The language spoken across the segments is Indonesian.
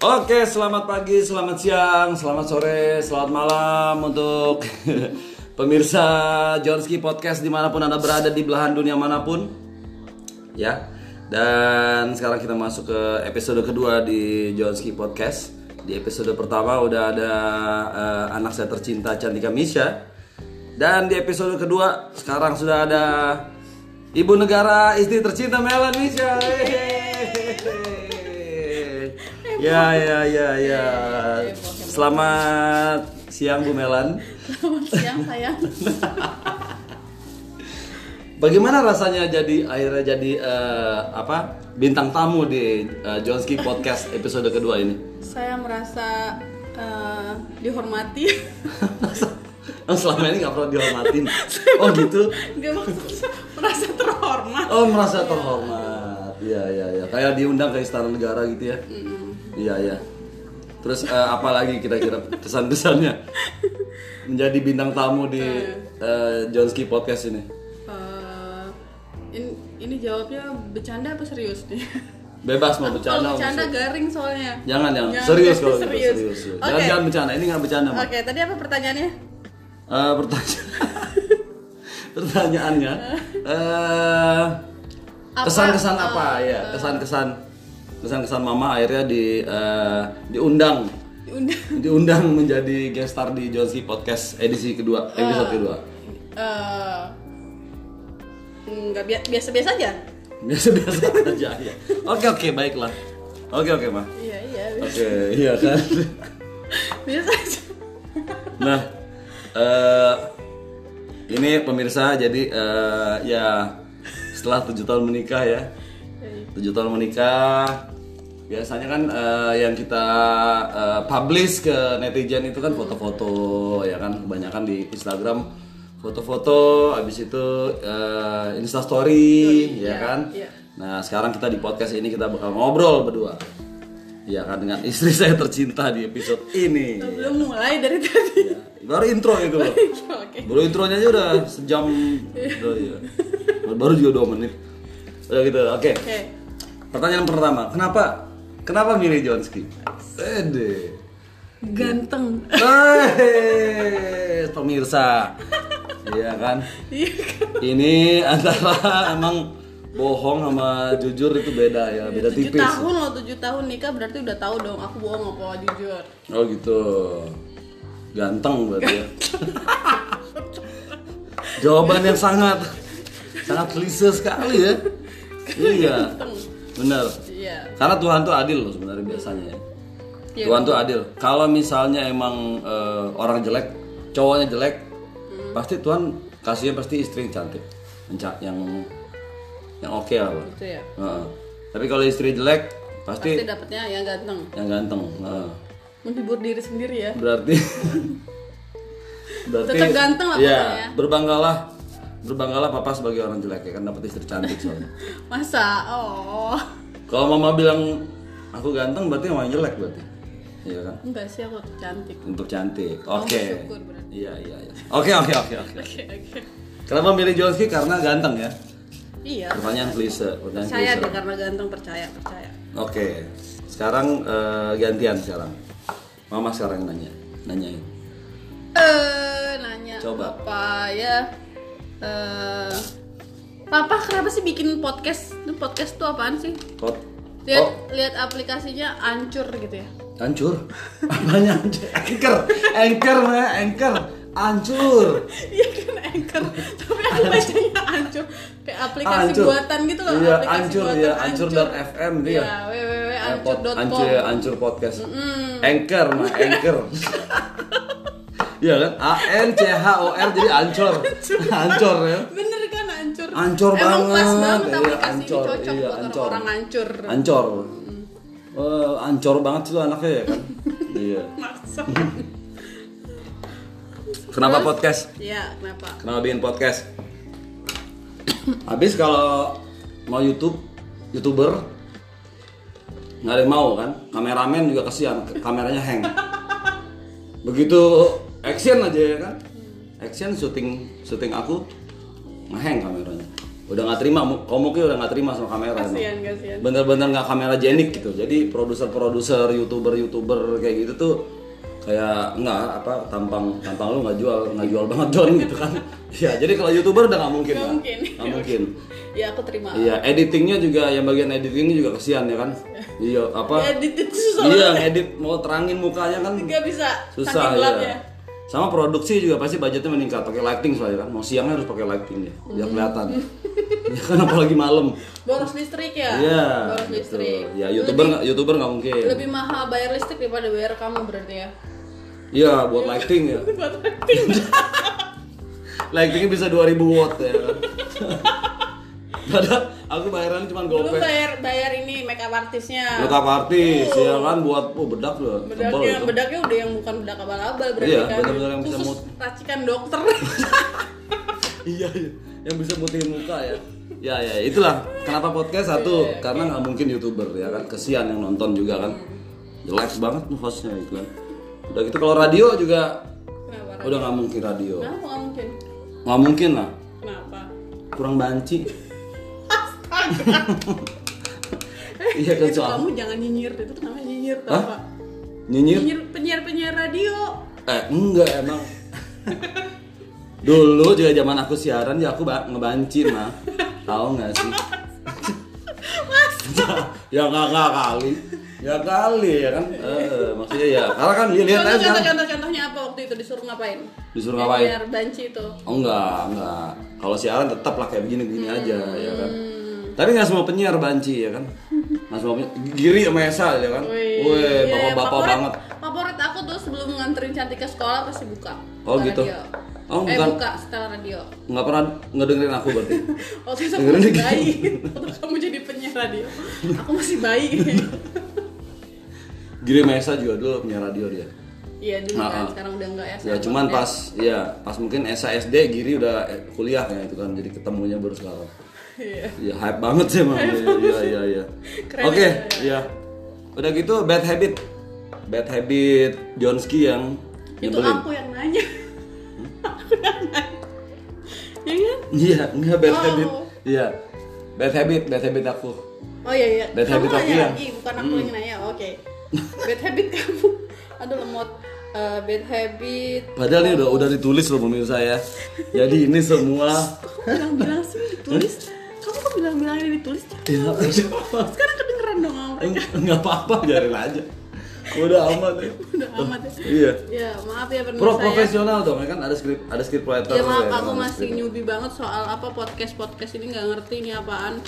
Oke, selamat pagi, selamat siang, selamat sore, selamat malam untuk pemirsa Jonski Podcast di mana pun anda berada di belahan dunia mana pun, ya. Dan sekarang kita masuk ke episode kedua di Jonski Podcast. Di episode pertama udah ada eh, anak saya tercinta Cantika Misha. Dan di episode kedua sekarang sudah ada ibu negara istri tercinta Melan Misha. Hehehe. Ya ya ya ya. Selamat siang Bu Melan. Selamat siang sayang. Bagaimana rasanya jadi akhirnya jadi eh, apa bintang tamu di eh, Jonski Podcast episode kedua ini? Saya merasa eh, dihormati. Oh, selama ini nggak pernah dihormatin. Oh gitu. Gak maksud merasa terhormat. Oh merasa terhormat. Iya iya iya. Kayak diundang ke istana negara gitu ya. Iya iya. Terus eh, apa lagi kira-kira kesan-kesannya menjadi bintang tamu di eh, Jonski Podcast ini? Eh, ini, ini jawabnya bercanda apa serius nih? Bebas mau Aku bercanda. Kalau bercanda serius. garing soalnya. Jangan jangan. Jangan, Serius kalau gitu serius. serius. Oke. Jangan jangan bercanda. Ini nggak bercanda. Oke, tadi apa pertanyaannya? Eh, pertanyaan pertanyaannya Apa, kesan-kesan eh, apa ya kesan-kesan kesan-kesan mama akhirnya di eh, diundang Diundang. diundang menjadi guest star di Jonsi Podcast edisi kedua episode kedua Eh, nggak bia- biasa-biasa aja. biasa-biasa aja ya oke oke baiklah oke oke mah Iya iya. bi- oke iya kan Biasa aja. Nah, eh ini pemirsa jadi eh, ya setelah tujuh tahun menikah ya, tujuh tahun menikah biasanya kan eh, yang kita eh, publish ke netizen itu kan foto-foto ya kan kebanyakan di Instagram foto-foto habis itu eh, instastory ya kan iya. nah sekarang kita di podcast ini kita bakal ngobrol berdua ya kan dengan istri saya tercinta di episode ini Belum mulai dari tadi. Ya, baru intro itu. Oke. Baru intronya aja udah sejam. Udah, iya. Baru juga dua menit. Udah gitu. Oke. Oke. Pertanyaan pertama, kenapa kenapa milih Jonski? Ede. Ganteng. Hei, pemirsa. Iya kan? Iya. Ini antara emang bohong sama jujur itu beda ya, beda tujuh tipis. tahun loh tujuh tahun nikah berarti udah tahu dong aku bohong apa jujur Oh gitu. Ganteng berarti ya. Jawaban yang sangat sangat klise sekali ya. Iya. Benar. iya Karena Tuhan tuh adil loh sebenarnya biasanya ya. Iya, Tuhan tuh adil. Kalau misalnya emang eh, orang jelek, cowoknya jelek, Hmm. pasti Tuhan kasihnya pasti istri yang cantik, yang yang oke lah. Bang. gitu ya. Tapi kalau istri jelek, pasti, pasti dapetnya yang ganteng yang ganteng. Heeh. menghibur diri sendiri ya berarti berarti Tetap ganteng lah ya, pokoknya. berbanggalah berbanggalah papa sebagai orang jelek ya kan dapat istri cantik soalnya. Masa? Oh. Kalau mama bilang aku ganteng berarti mama jelek berarti. Iya kan? Enggak sih aku cantik. Untuk cantik. Oke. bersyukur berarti. iya iya iya. Oke oke oke oke. Oke oke. Kenapa milih Jonski karena ganteng ya? Iya. Pertanyaan klise pertanyaan percaya klise. deh karena ganteng percaya percaya. Oke. Sekarang eh, gantian sekarang. Mama sekarang nanya nanyain. Eh nanya Coba. apa ya eh Papa kenapa sih bikin podcast? Itu podcast tuh apaan sih? Pot Lihat oh lihat aplikasinya hancur gitu ya. hancur apanya hancur anchor. Anchor mana anchor. Hancur Iya kan anchor, tapi aku bacanya hancur kayak aplikasi Hancur. buatan gitu loh. iya hancur buatan ya hancur dan FM dia Iya, www.hancur.com. hancur ya hancur podcast. Anchor mah anchor Iya kan? A N C H O R jadi ancur. Ancur ya. Bener kan hancur? Hancur Emang pas banget. banget Iya, aplikasi hancur. ini cocok Iya, buat orang hancur. Ancor. Wah, ancor banget sih lu anaknya ya kan? iya. Maksa. Kenapa podcast? Iya, kenapa? Kenapa bikin podcast? Habis kalau mau YouTube, youtuber nggak ada yang mau kan? Kameramen juga kasihan, kameranya hang. Begitu action aja ya kan? Action syuting syuting aku ngehang kameranya. udah nggak terima Mu- komuknya udah nggak terima sama kamera emang. Kasian, kasian. bener-bener nggak kamera jenik gitu jadi produser-produser youtuber-youtuber kayak gitu tuh kayak nggak apa tampang tampang lu nggak jual nggak jual banget John gitu kan ya jadi kalau youtuber udah nggak mungkin Nggak mungkin. nggak mungkin Ya aku terima. iya editingnya juga yang bagian editingnya juga kesian ya kan iya apa Edit itu susah. iya ngedit mau terangin mukanya kan Gak bisa. susah ya sama produksi juga pasti budgetnya meningkat pakai lighting soalnya kan mau siangnya harus pakai lighting ya biar kelihatan ya kan apalagi malam Boros listrik ya. Iya. Boros gitu. listrik. Ya youtuber nggak youtuber nggak mungkin. Lebih mahal bayar listrik daripada bayar kamu berarti ya. Iya buat lighting ya. Buat acting. Lightingnya bisa 2000 watt ya kan. Padahal aku bayarannya cuma gopay. bayar bayar ini makeup artisnya. Makeup artis ya kan buat oh bedak loh. Tebal Bedaknya, itu. bedaknya udah yang bukan bedak abal-abal berarti Iya, kan. benar-benar yang bisa Khusus mut- racikan dokter. Iya, iya. Yang bisa putihin muka ya. Ya ya itulah kenapa podcast satu Iya, karena nggak mungkin youtuber ya kan kesian yang nonton juga kan jelek banget tuh hostnya itu kan udah gitu kalau radio juga Kenapa? udah nggak mungkin radio nggak mungkin? nggak mungkin lah Kenapa? kurang banci iya kan Itu soal kamu jangan nyinyir itu tuh namanya nyinyir tau Hah? Pak? nyinyir Nyinyir penyiar-penyiar radio. eh enggak emang dulu juga zaman aku siaran ya aku ba- ngebanci mah tahu nggak sih ya nggak nggak kali ya kali ya kan eh, maksudnya ya karena kan li- lihat aja Contoh, contoh, contohnya apa waktu itu disuruh ngapain? Disuruh ngapain? Biar banci itu. oh enggak enggak kalau siaran tetap lah kayak begini begini aja ya kan Hmm. Tapi nggak semua penyiar banci ya kan nggak semua penyiar giri sama Esa ya kan Wih, Wih, iya, bapak-bapak banget Favorit aku tuh sebelum nganterin cantik ke sekolah pasti buka. Oh, Setelah gitu. radio. Oh, eh bukan. buka setelah radio. nggak pernah ngedengerin aku berarti Waktu itu aku Dengerin masih bayi. Waktu kamu jadi penyiar radio. Aku masih bayi. Giri Mesa juga dulu penyiar radio dia Iya dulu Ah, kan, ah. sekarang udah enggak ya. Ya cuman pas ya pas mungkin Esa SD Giri udah eh, kuliah ya itu kan jadi ketemunya baru sekarang. Iya. Iya hype banget sih emang. Iya iya iya. Keren Oke, ya, iya. Udah gitu bad habit. Bad habit Jonski yang Itu nyebelin. aku yang nanya. aku yang nanya. Ya kan? Iya, enggak bad Oh. habit. Iya. Bad habit, bad habit aku. Oh iya iya. Bad kamu habit aku nanya ya? lagi, bukan aku yang nanya. Oke. Bad habit kamu. Aduh lemot. Eh, bad habit. Padahal ini udah udah ditulis loh pemirsa ya. Jadi ini semua Kok bilang-bilang sih ditulis? Kamu kok bilang-bilang ini ditulis? ya Sekarang kedengeran dong sama mereka. enggak apa-apa biarin aja. Udah amat ya. Udah amat ya. Iya. Ya maaf ya Pro pemirsa ya. profesional dong, ya kan ada script ada script writer. Ya maaf ya, aku kan, masih script. newbie banget soal apa podcast podcast ini nggak ngerti ini apaan.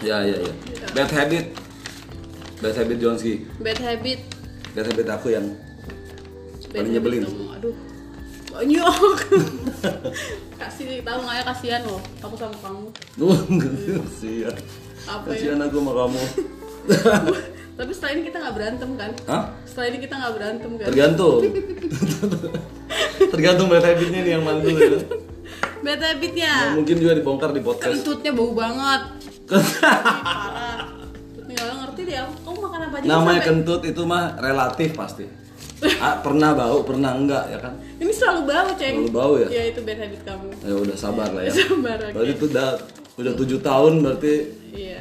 Ya ya ya. Bad habit. Bad habit Jonski. Bad habit. Bad habit aku yang Bad Paling nyebelin. kamu. Aduh. Banyak. Kasih tahu nggak ya kasihan loh. Aku sama kamu. Duh, kasihan. Apa ya? Kasihan aku sama kamu. Tapi setelah ini kita nggak berantem kan? Hah? Setelah ini kita nggak berantem kan? Tergantung. Tergantung bad habitnya nih yang mana dulu ya. Bad habitnya. Nah, mungkin juga dibongkar di podcast. Kentutnya bau banget. Parah. Nggak ngerti deh. aku. Kamu makan apa aja? Namanya sampai- kentut itu mah relatif pasti. Ah, pernah bau, pernah enggak ya kan? Ini selalu bau, ceng. Selalu bau ya? Ya itu bad habit kamu. Ya udah sabar lah ya. Sabar, oke. Berarti itu udah udah tujuh tahun berarti Iya.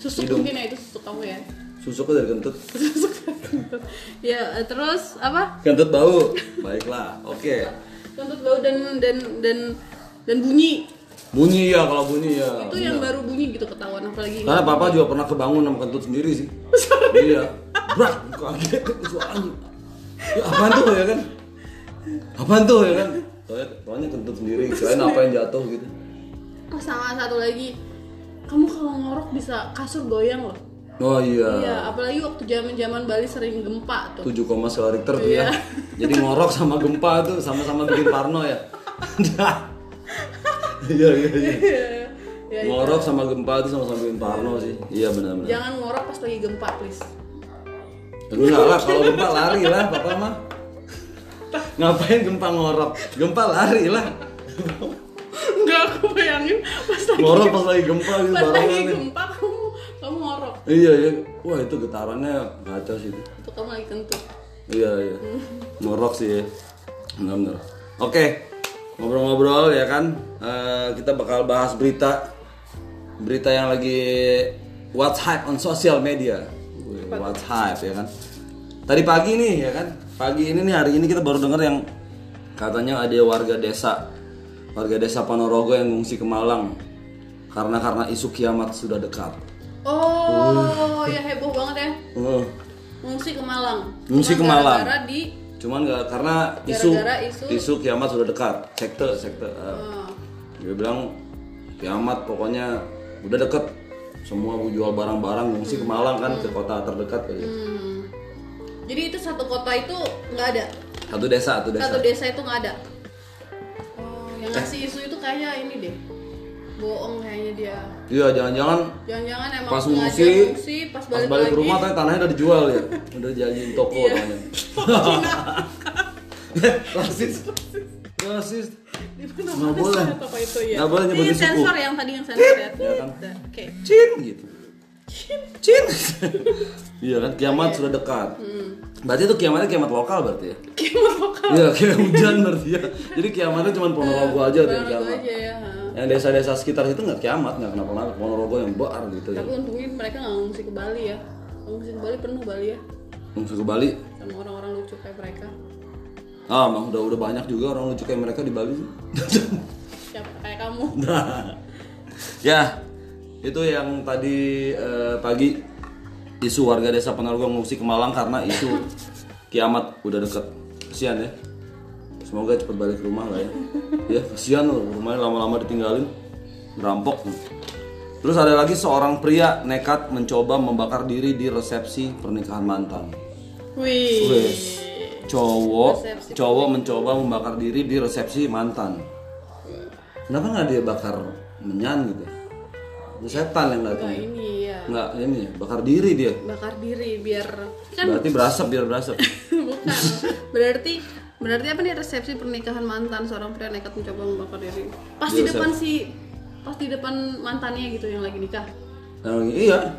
Susuk Hidung. mungkin ya itu susuk kamu ya. susuknya dari kentut. Susuk kentut. Ya eh, terus apa? Kentut bau. Baiklah. Oke. Kentut bau dan dan dan dan bunyi. Bunyi ya kalau bunyi ya. itu yang baru bunyi gitu ketahuan apalagi Karena papa juga pernah kebangun sama kentut sendiri sih. iya. Brak, kaget suaranya. Ya, apaan tuh ya kan? Apaan tuh ya kan? Soalnya, soalnya kentut sendiri, kirain apa yang jatuh gitu. Oh, sama satu lagi. Kamu kalau ngorok bisa kasur goyang loh. Oh iya. Iya, apalagi waktu zaman-zaman Bali sering gempa tuh. 7, skala Richter tuh Iya. ya. Jadi ngorok sama gempa tuh sama-sama bikin parno ya. Iya iya iya. ya, Ngorok sama gempa tuh sama-sama bikin parno sih. Iya benar-benar. jangan ngorok pas lagi gempa, please. Enggak lah, kalau gempa lari lah, papa mah. Ngapain gempa ngorok? Gempa lari lah. Enggak, aku bayangin pas lagi Ngorok pas lagi gempa gitu pas lagi gempa kamu kamu ngorok. Iya iya, wah itu getarannya kacau sih itu. Itu kamu lagi kentut. Iya iya, ngorok sih ya. Benar-benar. Oke, ngobrol-ngobrol ya kan. Eh, kita bakal bahas berita berita yang lagi what's hype on social media. Wih, What's hype ya kan. Tadi pagi nih ya kan. Pagi ini nih hari ini kita baru dengar yang katanya ada warga desa warga desa Ponorogo yang ngungsi ke Malang karena karena isu kiamat sudah dekat. Oh, ya heboh banget ya. Uh, Ngungsi ke Malang. Ngungsi ke Malang. Gara-gara di cuman nggak karena isu, Gara-gara isu- kiamat sudah dekat sekte sekte uh, oh, dia bilang kiamat pokoknya udah deket semua mau jual barang-barang ngungsi ke Malang kan ke kota terdekat kali hmm. Jadi itu satu kota itu nggak ada. satu desa satu desa Satu desa itu nggak ada. Oh, yang ngasih isu itu kayaknya ini deh. Bohong kayaknya dia. iya jangan-jangan Jangan-jangan emang pas ngungsi ngungsi, pas pas balik, balik ke rumah kan tanahnya udah dijual ya udah jadiin toko Iya. tanahnya rasis rasis mana Nggak mana boleh. apa itu ya? Nggak boleh nyebutin Ini suku. sensor yang tadi yang sensor ya. Ya kan? Udah, Oke. Cin gitu. Cin. Iya kan kiamat sudah dekat. Berarti itu kiamatnya kiamat lokal berarti ya? Kiamat lokal. Iya kayak hujan berarti ya. Jadi kiamatnya cuma Ponorogo aja tuh yang Ponorogo kiamat. aja ya. Yang desa-desa sekitar itu nggak kiamat nggak kenapa-napa. Ponorogo yang bar gitu ya. Tapi untungnya mereka nggak ngungsi ke Bali ya. Ngungsi ke Bali penuh Bali ya. Ngungsi ke Bali. Sama orang-orang lucu kayak mereka. Ah, emang udah udah banyak juga orang lucu kayak mereka di Bali. Siapa kayak kamu? Nah, ya itu yang tadi eh, pagi isu warga desa Ponorogo ngungsi ke Malang karena isu kiamat udah deket. Kesian ya. Semoga cepat balik ke rumah lah ya. Ya kesian loh rumahnya lama-lama ditinggalin, merampok. Terus ada lagi seorang pria nekat mencoba membakar diri di resepsi pernikahan mantan. Wih. Wes. Cowok, Resepsi cowok mencoba membakar diri di resepsi mantan. Kenapa nggak dia bakar menyan gitu? Itu setan yang datang. ini ya. Nggak ini ya, bakar diri dia. Bakar diri biar kan Berarti berasap biar berasap. bukan. Berarti berarti apa nih resepsi pernikahan mantan seorang pria nekat mencoba membakar diri. Pas di depan si pas di depan mantannya gitu yang lagi nikah. Nah, iya.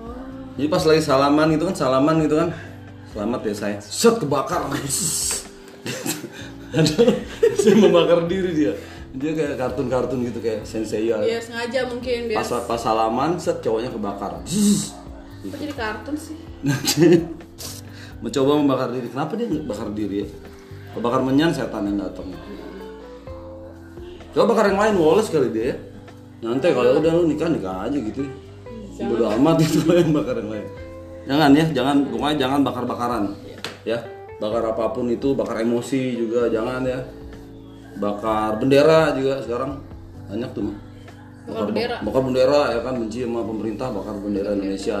Oh. Jadi pas lagi salaman gitu kan, salaman gitu kan. Selamat ya saya. Set kebakar. Saya membakar diri dia. Dia kayak kartun-kartun gitu kayak Sensei ya. Iya sengaja mungkin biar Pas pas salaman set cowoknya kebakar. Kok jadi kartun sih? mencoba membakar diri. Kenapa dia bakar diri ya? Kebakar menyan setan yang datang. Coba bakar yang lain Wallace kali dia ya. Nyantai kalau udah lu nikah nikah aja gitu. Bodo amat itu yang bakar yang lain. Jangan ya, jangan pokoknya jangan bakar-bakaran. Ya, bakar apa pun itu, bakar emosi juga jangan ya. Bakar bendera juga sekarang banyak tuh. mah. Bakar bendera. Bakar bendera ya kan benci sama pemerintah bakar bendera Indonesia.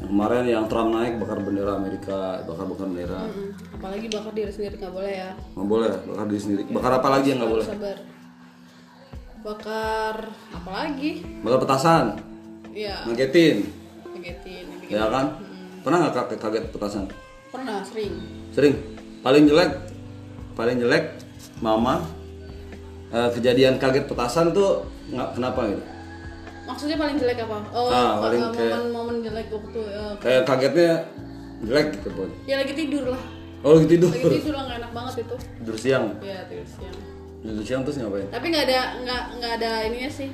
Yang kemarin yang Trump naik bakar bendera Amerika, bakar-bakar bendera. Hmm, Apalagi bakar diri sendiri nggak boleh ya. Nggak boleh, bakar diri sendiri. Bakar apa lagi yang nggak boleh? Sabar. Bakar apa lagi? Bakar petasan, Iya. ngagetin, Ngagetin. Ya kan? Pernah nggak kaget, kaget petasan? Pernah sering. Sering. Paling jelek, paling jelek, mama eh, kejadian kaget petasan tuh nggak kenapa gitu? Maksudnya paling jelek apa? Oh, Ah, paling eh, kayak- momen-momen jelek waktu eh, Kayak kagetnya jelek gitu boy. ya lagi tidur lah. Oh lagi tidur, Lagi tidur lah nggak enak banget itu. tidur siang, Ya tidur siang. tidur siang terus ngapain? Tapi nggak ada nggak nggak ada ininya sih.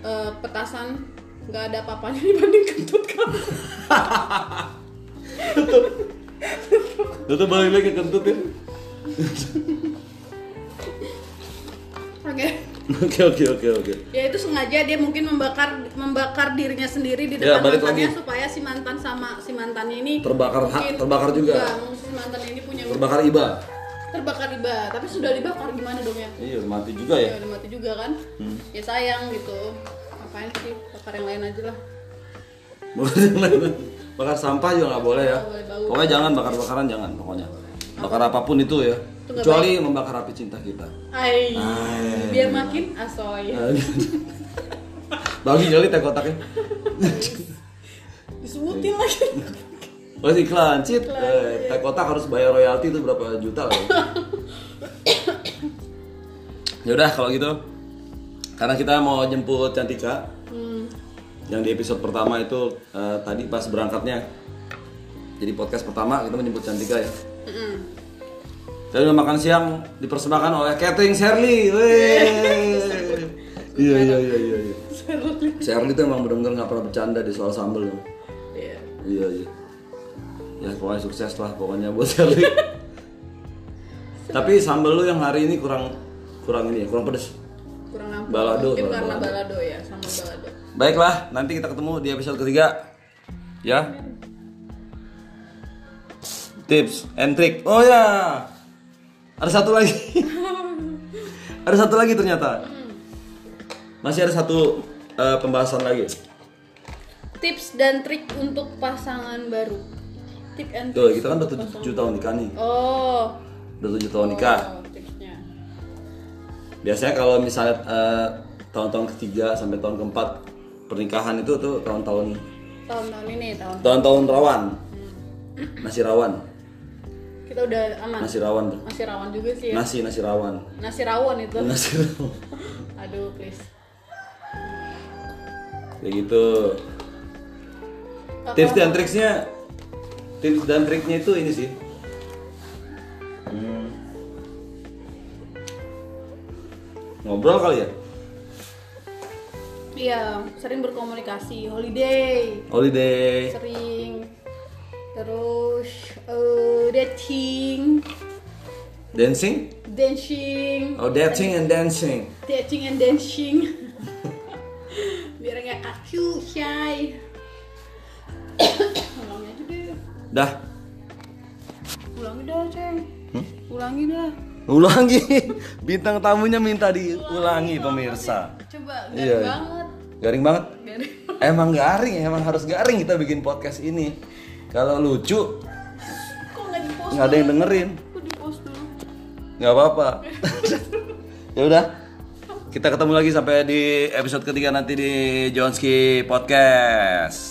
Eh, petasan nggak ada apa-apanya dibanding kentut kamu. Tutup balik lagi ke kentut ya. Oke. Oke oke oke oke. Ya itu sengaja dia mungkin membakar membakar dirinya sendiri di Ya, depan balik mantannya lagi. supaya si mantan sama si mantannya ini Terbakar ha- mungkin- terbakar juga. Enggak, si mantan ini punya Terbakar iba. terbakar iba, tapi sudah dibakar gimana dong ya? Iya mati juga ya. Ya udah mati juga kan? Ya sayang gitu. Ngapain sih bakar yang lain aja lah. Bakar. Bakar sampah juga nggak boleh ya. Boleh. Pokoknya jangan bakar-bakaran jangan pokoknya. Bakar apa pun itu ya. Itu Kecuali membakar api cinta kita. Ai, Ai. biar makin asoy. Bagi kali teh kotaknya. Disebutin lagi. Oh iklan, cit. Eh, teh kotak harus bayar royalti itu berapa juta lah. ya udah kalau gitu. Karena kita mau jemput Cantika. Hmm. Yang di episode pertama itu eh, tadi pas berangkatnya. Jadi podcast pertama kita menjemput Cantika ya. Mm-mm. Udah makan siang dipersembahkan oleh catering Shirley. Weh. Iya iya iya iya. iya. Shirley tuh emang benar-benar nggak pernah bercanda di soal sambel. Iya. Iya iya. Ya pokoknya sukses lah pokoknya buat Shirley. Tapi sambel lu yang hari ini kurang kurang ini ya, kurang pedes. Balado, Mungkin karena balado. balado ya, sama balado. Baiklah, nanti kita ketemu di episode ketiga. Ya. Tips and trick. Oh ya. Ada satu lagi. ada satu lagi ternyata. Masih ada satu eh, pembahasan lagi. Tips dan trik untuk pasangan baru. Tip and Tuh, kita kan udah untuk 7 tahun nikah nih. Oh. Udah 7 tahun nikah. Oh. Biasanya kalau misalnya eh, tahun-tahun ketiga sampai tahun keempat pernikahan itu tuh tahun-tahun Tahun-tahun ini tahun. tahun-tahun rawan. Masih rawan. Kita udah aman. Masih rawan tuh. Masih rawan juga sih ya. Nasi nasi rawan. Nasi rawon itu. Nasi rawan. Aduh, please. Kayak gitu. Tips dan triksnya tips dan triknya itu ini sih. Ngobrol kali ya? Iya, sering berkomunikasi, holiday, Holiday. sering terus eh, dating, Dancing? dancing, Oh, dancing and dancing. dating and dancing. Biar nggak kaku, shy. Ulangi aja deh. Dah. Ulangi dah, Ceng. Hmm? Ulangi dah. Ulangi. Bintang tamunya minta diulangi pemirsa. Coba, garing Iya. banget. Garing banget. Garing. Emang garing, emang harus garing kita bikin podcast ini. Kalau lucu nggak ada yang dengerin. Nggak apa-apa ya udah kita ketemu lagi sampai di episode ketiga nanti di Jonski Podcast